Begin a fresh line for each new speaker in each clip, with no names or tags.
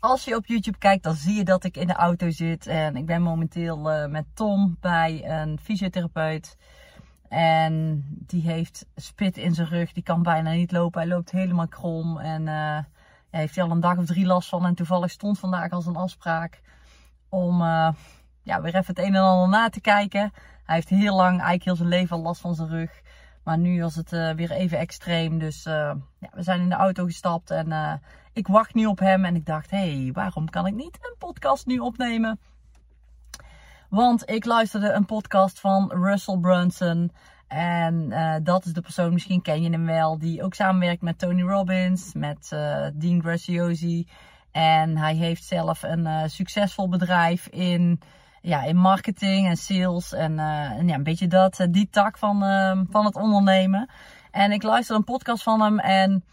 Als je op YouTube kijkt, dan zie je dat ik in de auto zit. En ik ben momenteel uh, met Tom bij een fysiotherapeut. En die heeft spit in zijn rug. Die kan bijna niet lopen. Hij loopt helemaal krom. En hij heeft al een dag of drie last van. En toevallig stond vandaag als een afspraak om uh, ja, weer even het een en ander na te kijken. Hij heeft heel lang, eigenlijk heel zijn leven al last van zijn rug. Maar nu was het uh, weer even extreem. Dus uh, ja, we zijn in de auto gestapt en uh, ik wacht nu op hem. En ik dacht, hé, hey, waarom kan ik niet een podcast nu opnemen? Want ik luisterde een podcast van Russell Brunson. En dat is de persoon, misschien ken je hem wel, die ook samenwerkt met Tony Robbins, met Dean Graziosi. En hij heeft zelf een succesvol bedrijf in ja, in marketing en sales en, uh, en ja, een beetje dat, die tak van, uh, van het ondernemen. En ik luisterde een podcast van hem en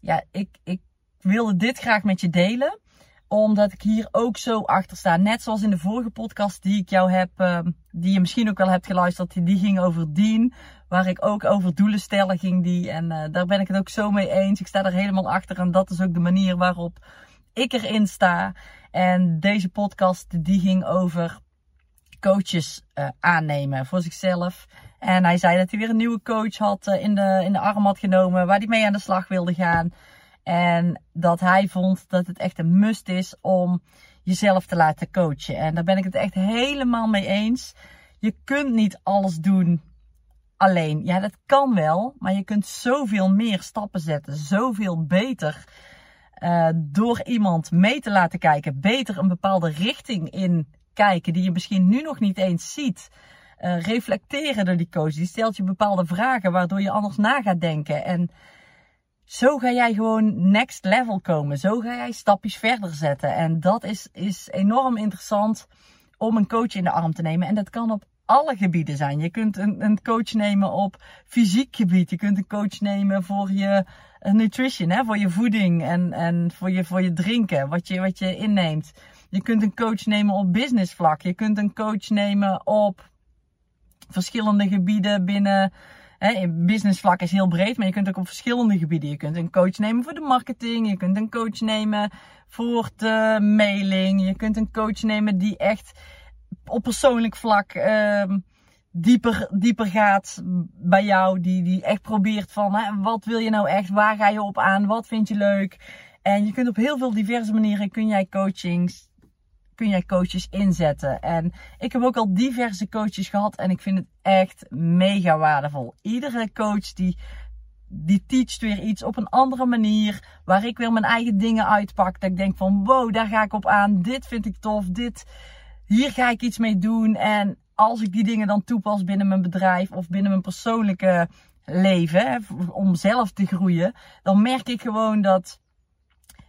ja, ik, ik wilde dit graag met je delen. Omdat ik hier ook zo achter sta. Net zoals in de vorige podcast die ik jou heb, uh, die je misschien ook wel hebt geluisterd. Die ging over Dien. Waar ik ook over doelen stellen ging die. En uh, daar ben ik het ook zo mee eens. Ik sta er helemaal achter. En dat is ook de manier waarop ik erin sta. En deze podcast die ging over coaches uh, aannemen voor zichzelf. En hij zei dat hij weer een nieuwe coach had uh, in, de, in de arm had genomen, waar hij mee aan de slag wilde gaan. En dat hij vond dat het echt een must is om jezelf te laten coachen. En daar ben ik het echt helemaal mee eens. Je kunt niet alles doen alleen. Ja, dat kan wel, maar je kunt zoveel meer stappen zetten, zoveel beter. Uh, door iemand mee te laten kijken, beter een bepaalde richting in kijken die je misschien nu nog niet eens ziet. Uh, reflecteren door die coach. Die stelt je bepaalde vragen waardoor je anders na gaat denken. En zo ga jij gewoon next level komen. Zo ga jij stapjes verder zetten. En dat is, is enorm interessant om een coach in de arm te nemen. En dat kan op alle gebieden zijn. Je kunt een, een coach nemen op fysiek gebied. Je kunt een coach nemen voor je nutrition, hè, voor je voeding en, en voor, je, voor je drinken, wat je, wat je inneemt. Je kunt een coach nemen op business vlak. Je kunt een coach nemen op verschillende gebieden binnen. Hè, business vlak is heel breed, maar je kunt ook op verschillende gebieden. Je kunt een coach nemen voor de marketing. Je kunt een coach nemen voor de mailing. Je kunt een coach nemen die echt op persoonlijk vlak uh, dieper, dieper gaat bij jou. Die, die echt probeert van hè, wat wil je nou echt? Waar ga je op aan? Wat vind je leuk? En je kunt op heel veel diverse manieren kun jij coachings kun jij coaches inzetten. En ik heb ook al diverse coaches gehad en ik vind het echt mega waardevol. Iedere coach die, die teacht weer iets op een andere manier, waar ik weer mijn eigen dingen uitpak. Dat ik denk van wow, daar ga ik op aan, dit vind ik tof, dit, hier ga ik iets mee doen. En als ik die dingen dan toepas binnen mijn bedrijf of binnen mijn persoonlijke leven, om zelf te groeien, dan merk ik gewoon dat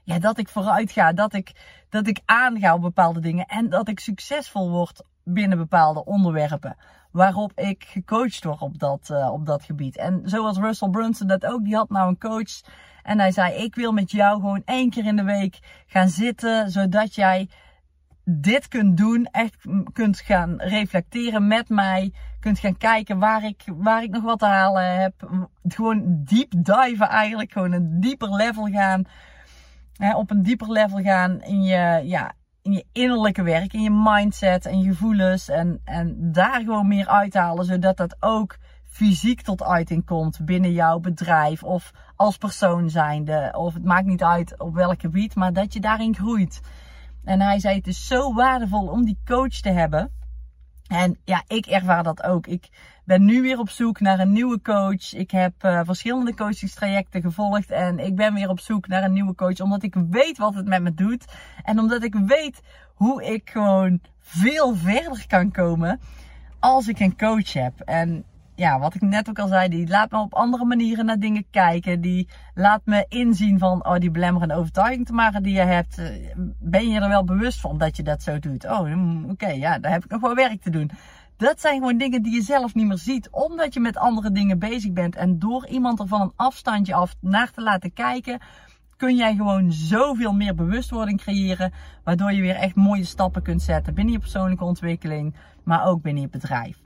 ja, dat ik vooruit ga, dat ik, dat ik aanga op bepaalde dingen en dat ik succesvol word binnen bepaalde onderwerpen. Waarop ik gecoacht word op dat, uh, op dat gebied. En zoals Russell Brunson dat ook, die had nou een coach. En hij zei, ik wil met jou gewoon één keer in de week gaan zitten, zodat jij dit kunt doen, echt kunt gaan reflecteren met mij, kunt gaan kijken waar ik, waar ik nog wat te halen heb. Gewoon deep diven eigenlijk, gewoon een dieper level gaan op een dieper level gaan in je, ja, in je innerlijke werk, in je mindset en je gevoelens. En, en daar gewoon meer uithalen, zodat dat ook fysiek tot uiting komt binnen jouw bedrijf of als persoon zijnde. Of het maakt niet uit op welk gebied, maar dat je daarin groeit. En hij zei: Het is zo waardevol om die coach te hebben. En ja, ik ervaar dat ook. Ik ben nu weer op zoek naar een nieuwe coach. Ik heb uh, verschillende coachingstrajecten gevolgd en ik ben weer op zoek naar een nieuwe coach omdat ik weet wat het met me doet en omdat ik weet hoe ik gewoon veel verder kan komen als ik een coach heb. En ja, wat ik net ook al zei, die laat me op andere manieren naar dingen kijken. Die laat me inzien van, oh, die belemmerende overtuiging te maken die je hebt. eh, Ben je er wel bewust van dat je dat zo doet? Oh, mm, oké, ja, daar heb ik nog wel werk te doen. Dat zijn gewoon dingen die je zelf niet meer ziet, omdat je met andere dingen bezig bent. En door iemand er van een afstandje af naar te laten kijken, kun jij gewoon zoveel meer bewustwording creëren. Waardoor je weer echt mooie stappen kunt zetten binnen je persoonlijke ontwikkeling, maar ook binnen je bedrijf.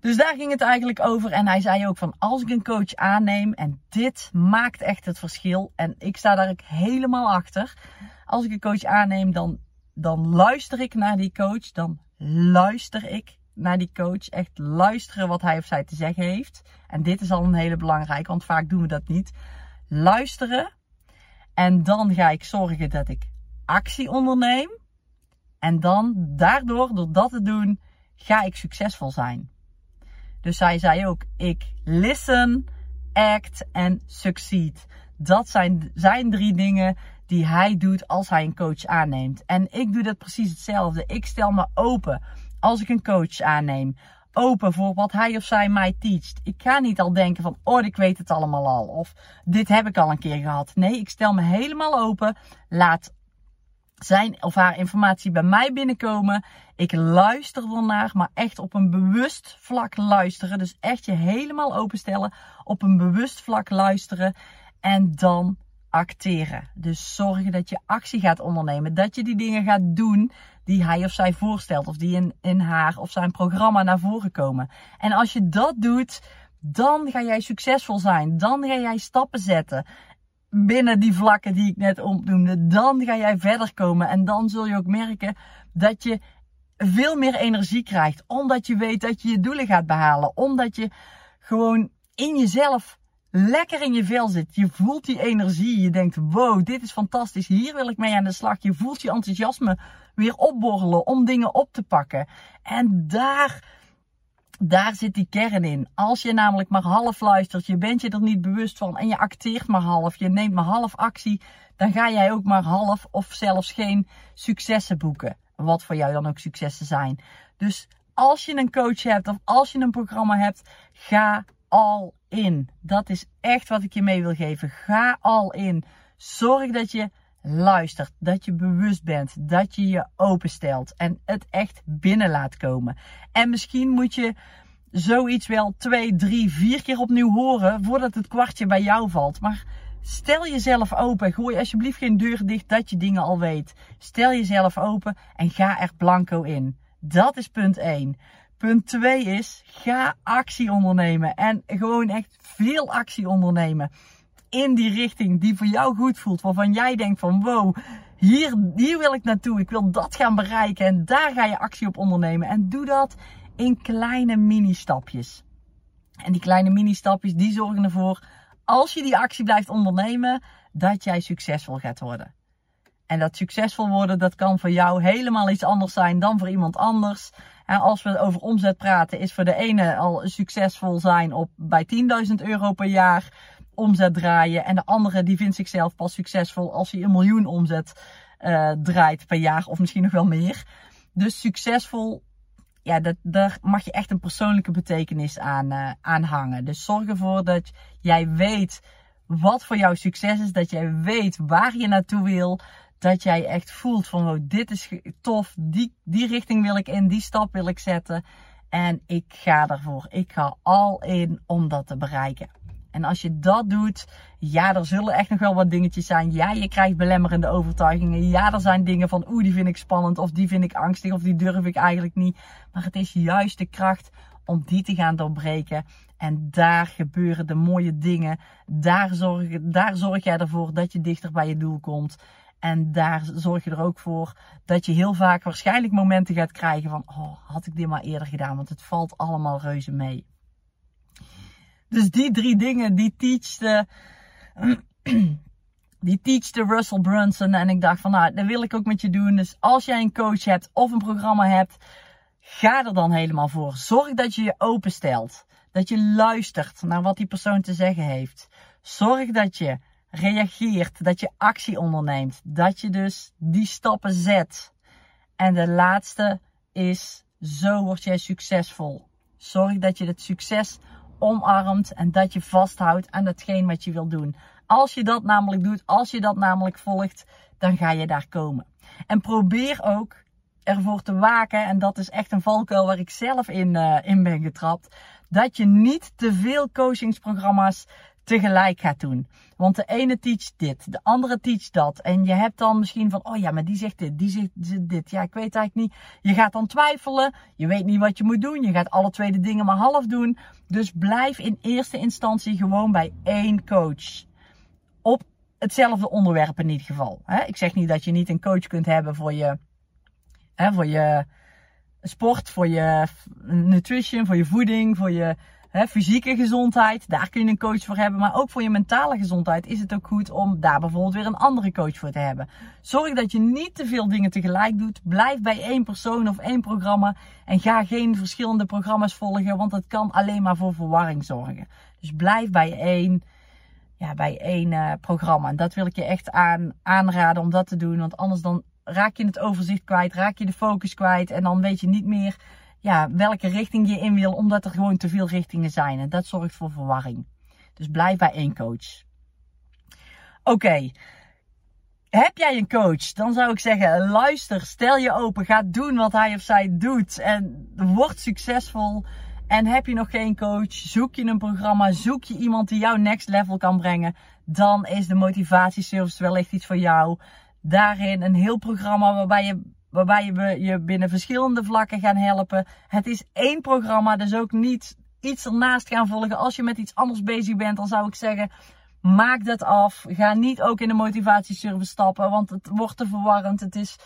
Dus daar ging het eigenlijk over. En hij zei ook van als ik een coach aanneem en dit maakt echt het verschil. En ik sta daar ook helemaal achter. Als ik een coach aanneem, dan, dan luister ik naar die coach. Dan luister ik naar die coach. Echt luisteren wat hij of zij te zeggen heeft. En dit is al een hele belangrijke, want vaak doen we dat niet. Luisteren. En dan ga ik zorgen dat ik actie onderneem. En dan daardoor, door dat te doen, ga ik succesvol zijn. Dus hij zei ook: ik listen, act en succeed. Dat zijn zijn drie dingen die hij doet als hij een coach aanneemt. En ik doe dat precies hetzelfde. Ik stel me open als ik een coach aanneem. Open voor wat hij of zij mij teacht. Ik ga niet al denken van, oh, ik weet het allemaal al. Of dit heb ik al een keer gehad. Nee, ik stel me helemaal open. Laat zijn of haar informatie bij mij binnenkomen. Ik luister ernaar, maar echt op een bewust vlak luisteren. Dus echt je helemaal openstellen, op een bewust vlak luisteren en dan acteren. Dus zorgen dat je actie gaat ondernemen, dat je die dingen gaat doen die hij of zij voorstelt of die in, in haar of zijn programma naar voren komen. En als je dat doet, dan ga jij succesvol zijn. Dan ga jij stappen zetten binnen die vlakken die ik net opnoemde, dan ga jij verder komen. En dan zul je ook merken dat je veel meer energie krijgt. Omdat je weet dat je je doelen gaat behalen. Omdat je gewoon in jezelf lekker in je vel zit. Je voelt die energie. Je denkt, wow, dit is fantastisch. Hier wil ik mee aan de slag. Je voelt je enthousiasme weer opborrelen om dingen op te pakken. En daar daar zit die kern in. Als je namelijk maar half luistert, je bent je er niet bewust van en je acteert maar half, je neemt maar half actie, dan ga jij ook maar half of zelfs geen successen boeken. Wat voor jou dan ook successen zijn. Dus als je een coach hebt of als je een programma hebt, ga al in. Dat is echt wat ik je mee wil geven. Ga al in. Zorg dat je luistert, dat je bewust bent, dat je je openstelt en het echt binnen laat komen. En misschien moet je zoiets wel twee, drie, vier keer opnieuw horen voordat het kwartje bij jou valt. Maar stel jezelf open. Gooi alsjeblieft geen deur dicht dat je dingen al weet. Stel jezelf open en ga er blanco in. Dat is punt 1. Punt 2 is ga actie ondernemen en gewoon echt veel actie ondernemen in die richting die voor jou goed voelt. Waarvan jij denkt van wow, hier, hier wil ik naartoe. Ik wil dat gaan bereiken. En daar ga je actie op ondernemen. En doe dat in kleine mini-stapjes. En die kleine mini-stapjes die zorgen ervoor, als je die actie blijft ondernemen, dat jij succesvol gaat worden. En dat succesvol worden, dat kan voor jou helemaal iets anders zijn dan voor iemand anders. En als we over omzet praten, is voor de ene al succesvol zijn op bij 10.000 euro per jaar omzet draaien. En de andere die vindt zichzelf pas succesvol als hij een miljoen omzet uh, draait per jaar of misschien nog wel meer. Dus succesvol, ja, dat, daar mag je echt een persoonlijke betekenis aan, uh, hangen. Dus zorg ervoor dat jij weet wat voor jou succes is. Dat jij weet waar je naartoe wil. Dat jij echt voelt van, oh, dit is tof. Die, die richting wil ik in. Die stap wil ik zetten. En ik ga ervoor. Ik ga al in om dat te bereiken. En als je dat doet, ja, er zullen echt nog wel wat dingetjes zijn. Ja, je krijgt belemmerende overtuigingen. Ja, er zijn dingen van, oeh, die vind ik spannend, of die vind ik angstig, of die durf ik eigenlijk niet. Maar het is juist de kracht om die te gaan doorbreken. En daar gebeuren de mooie dingen. Daar zorg, daar zorg jij ervoor dat je dichter bij je doel komt. En daar zorg je er ook voor dat je heel vaak waarschijnlijk momenten gaat krijgen van, oh, had ik dit maar eerder gedaan, want het valt allemaal reuze mee. Dus die drie dingen, die teachte, die teachte Russell Brunson. En ik dacht van, nou, dat wil ik ook met je doen. Dus als jij een coach hebt of een programma hebt, ga er dan helemaal voor. Zorg dat je je openstelt. Dat je luistert naar wat die persoon te zeggen heeft. Zorg dat je reageert, dat je actie onderneemt. Dat je dus die stappen zet. En de laatste is, zo word jij succesvol Zorg dat je het succes omarmt en dat je vasthoudt aan datgene wat je wil doen. Als je dat namelijk doet, als je dat namelijk volgt, dan ga je daar komen. En probeer ook ervoor te waken, en dat is echt een valkuil waar ik zelf in, uh, in ben getrapt, dat je niet te veel coachingsprogramma's tegelijk gaat doen. Want de ene teach dit, de andere teach dat. En je hebt dan misschien van, oh ja, maar die zegt dit, die zegt dit. Ja, ik weet eigenlijk niet. Je gaat dan twijfelen. Je weet niet wat je moet doen. Je gaat alle twee de dingen maar half doen. Dus blijf in eerste instantie gewoon bij één coach. Op hetzelfde onderwerp in ieder geval. Ik zeg niet dat je niet een coach kunt hebben voor je, voor je sport, voor je nutrition, voor je voeding, voor je fysieke gezondheid, daar kun je een coach voor hebben. Maar ook voor je mentale gezondheid is het ook goed om daar bijvoorbeeld weer een andere coach voor te hebben. Zorg dat je niet te veel dingen tegelijk doet. Blijf bij één persoon of één programma. En ga geen verschillende programma's volgen, want dat kan alleen maar voor verwarring zorgen. Dus blijf bij één, ja, bij één uh, programma. En dat wil ik je echt aan, aanraden om dat te doen. Want anders dan raak je het overzicht kwijt, raak je de focus kwijt. En dan weet je niet meer ja, welke richting je in wil, omdat er gewoon te veel richtingen zijn. En dat zorgt voor verwarring. Dus blijf bij één coach. Oké. Heb jij een coach? Dan zou ik zeggen: luister, stel je open, ga doen wat hij of zij doet en word succesvol. En heb je nog geen coach, zoek je een programma, zoek je iemand die jou next level kan brengen, dan is de motivatieservice wellicht iets voor jou. Daarin een heel programma waarbij je waarbij we je binnen verschillende vlakken gaan helpen. Het is één programma, dus ook niet iets ernaast gaan volgen. Als je met iets anders bezig bent, dan zou ik zeggen, maak dat af. Ga niet ook in de motivatieservice stappen, want het wordt te verwarrend. Het is,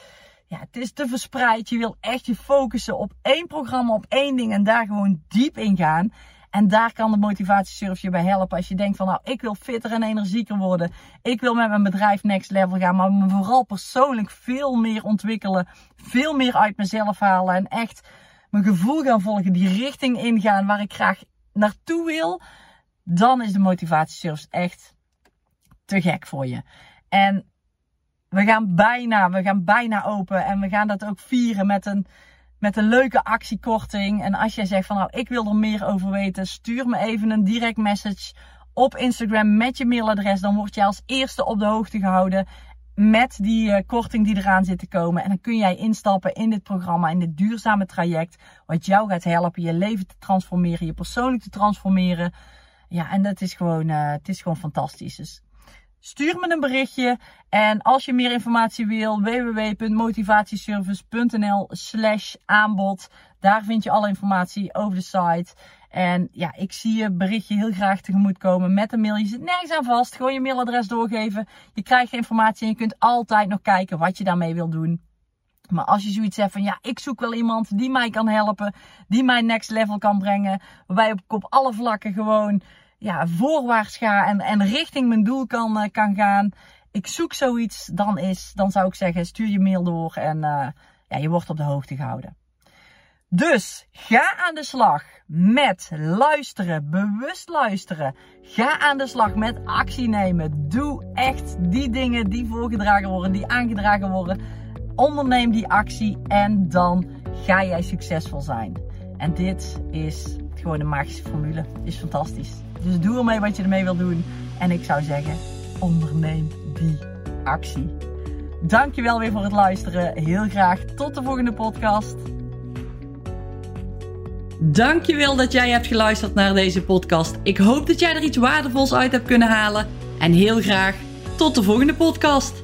ja, het is te verspreid. Je wil echt je focussen op één programma, op één ding en daar gewoon diep in gaan. En daar kan de motivatiesurf je bij helpen. Als je denkt van nou, ik wil fitter en energieker worden. Ik wil met mijn bedrijf next level gaan. Maar me vooral persoonlijk veel meer ontwikkelen. Veel meer uit mezelf halen. En echt mijn gevoel gaan volgen. Die richting ingaan waar ik graag naartoe wil. Dan is de motivatiesurf echt te gek voor je. En we gaan bijna, we gaan bijna open. En we gaan dat ook vieren met een met een leuke actiekorting. En als jij zegt van nou, ik wil er meer over weten, stuur me even een direct message op Instagram met je mailadres. Dan word je als eerste op de hoogte gehouden met die uh, korting die eraan zit te komen. En dan kun jij instappen in dit programma, in dit duurzame traject. Wat jou gaat helpen je leven te transformeren, je persoonlijk te transformeren. Ja, en dat is gewoon, uh, het is gewoon fantastisch. Dus Stuur me een berichtje. En als je meer informatie wil, www.motivatieservice.nl slash aanbod. Daar vind je alle informatie over de site. En ja, ik zie je berichtje heel graag tegemoet komen met een mail. Je zit nergens aan vast. Gewoon je mailadres doorgeven. Je krijgt informatie en je kunt altijd nog kijken wat je daarmee wil doen. Maar als je zoiets hebt van ja, ik zoek wel iemand die mij kan helpen, die mij next level kan brengen, waarbij ik op alle vlakken gewoon ja, voorwaarts ga en, en richting mijn doel kan, uh, kan gaan. Ik zoek zoiets, dan, is, dan zou ik zeggen, stuur je mail door en uh, ja, je wordt op de hoogte gehouden. Dus ga aan de slag met luisteren, bewust luisteren. Ga aan de slag met actie nemen. Doe echt die dingen die voorgedragen worden, die aangedragen worden. Onderneem die actie en dan ga jij succesvol zijn. En dit is gewoon een magische formule. Is fantastisch. Dus doe ermee wat je ermee wil doen. En ik zou zeggen, onderneem die actie. Dankjewel weer voor het luisteren. Heel graag tot de volgende podcast. Dankjewel dat jij hebt geluisterd naar deze podcast. Ik hoop dat jij er iets waardevols uit hebt kunnen halen. En heel graag tot de volgende podcast.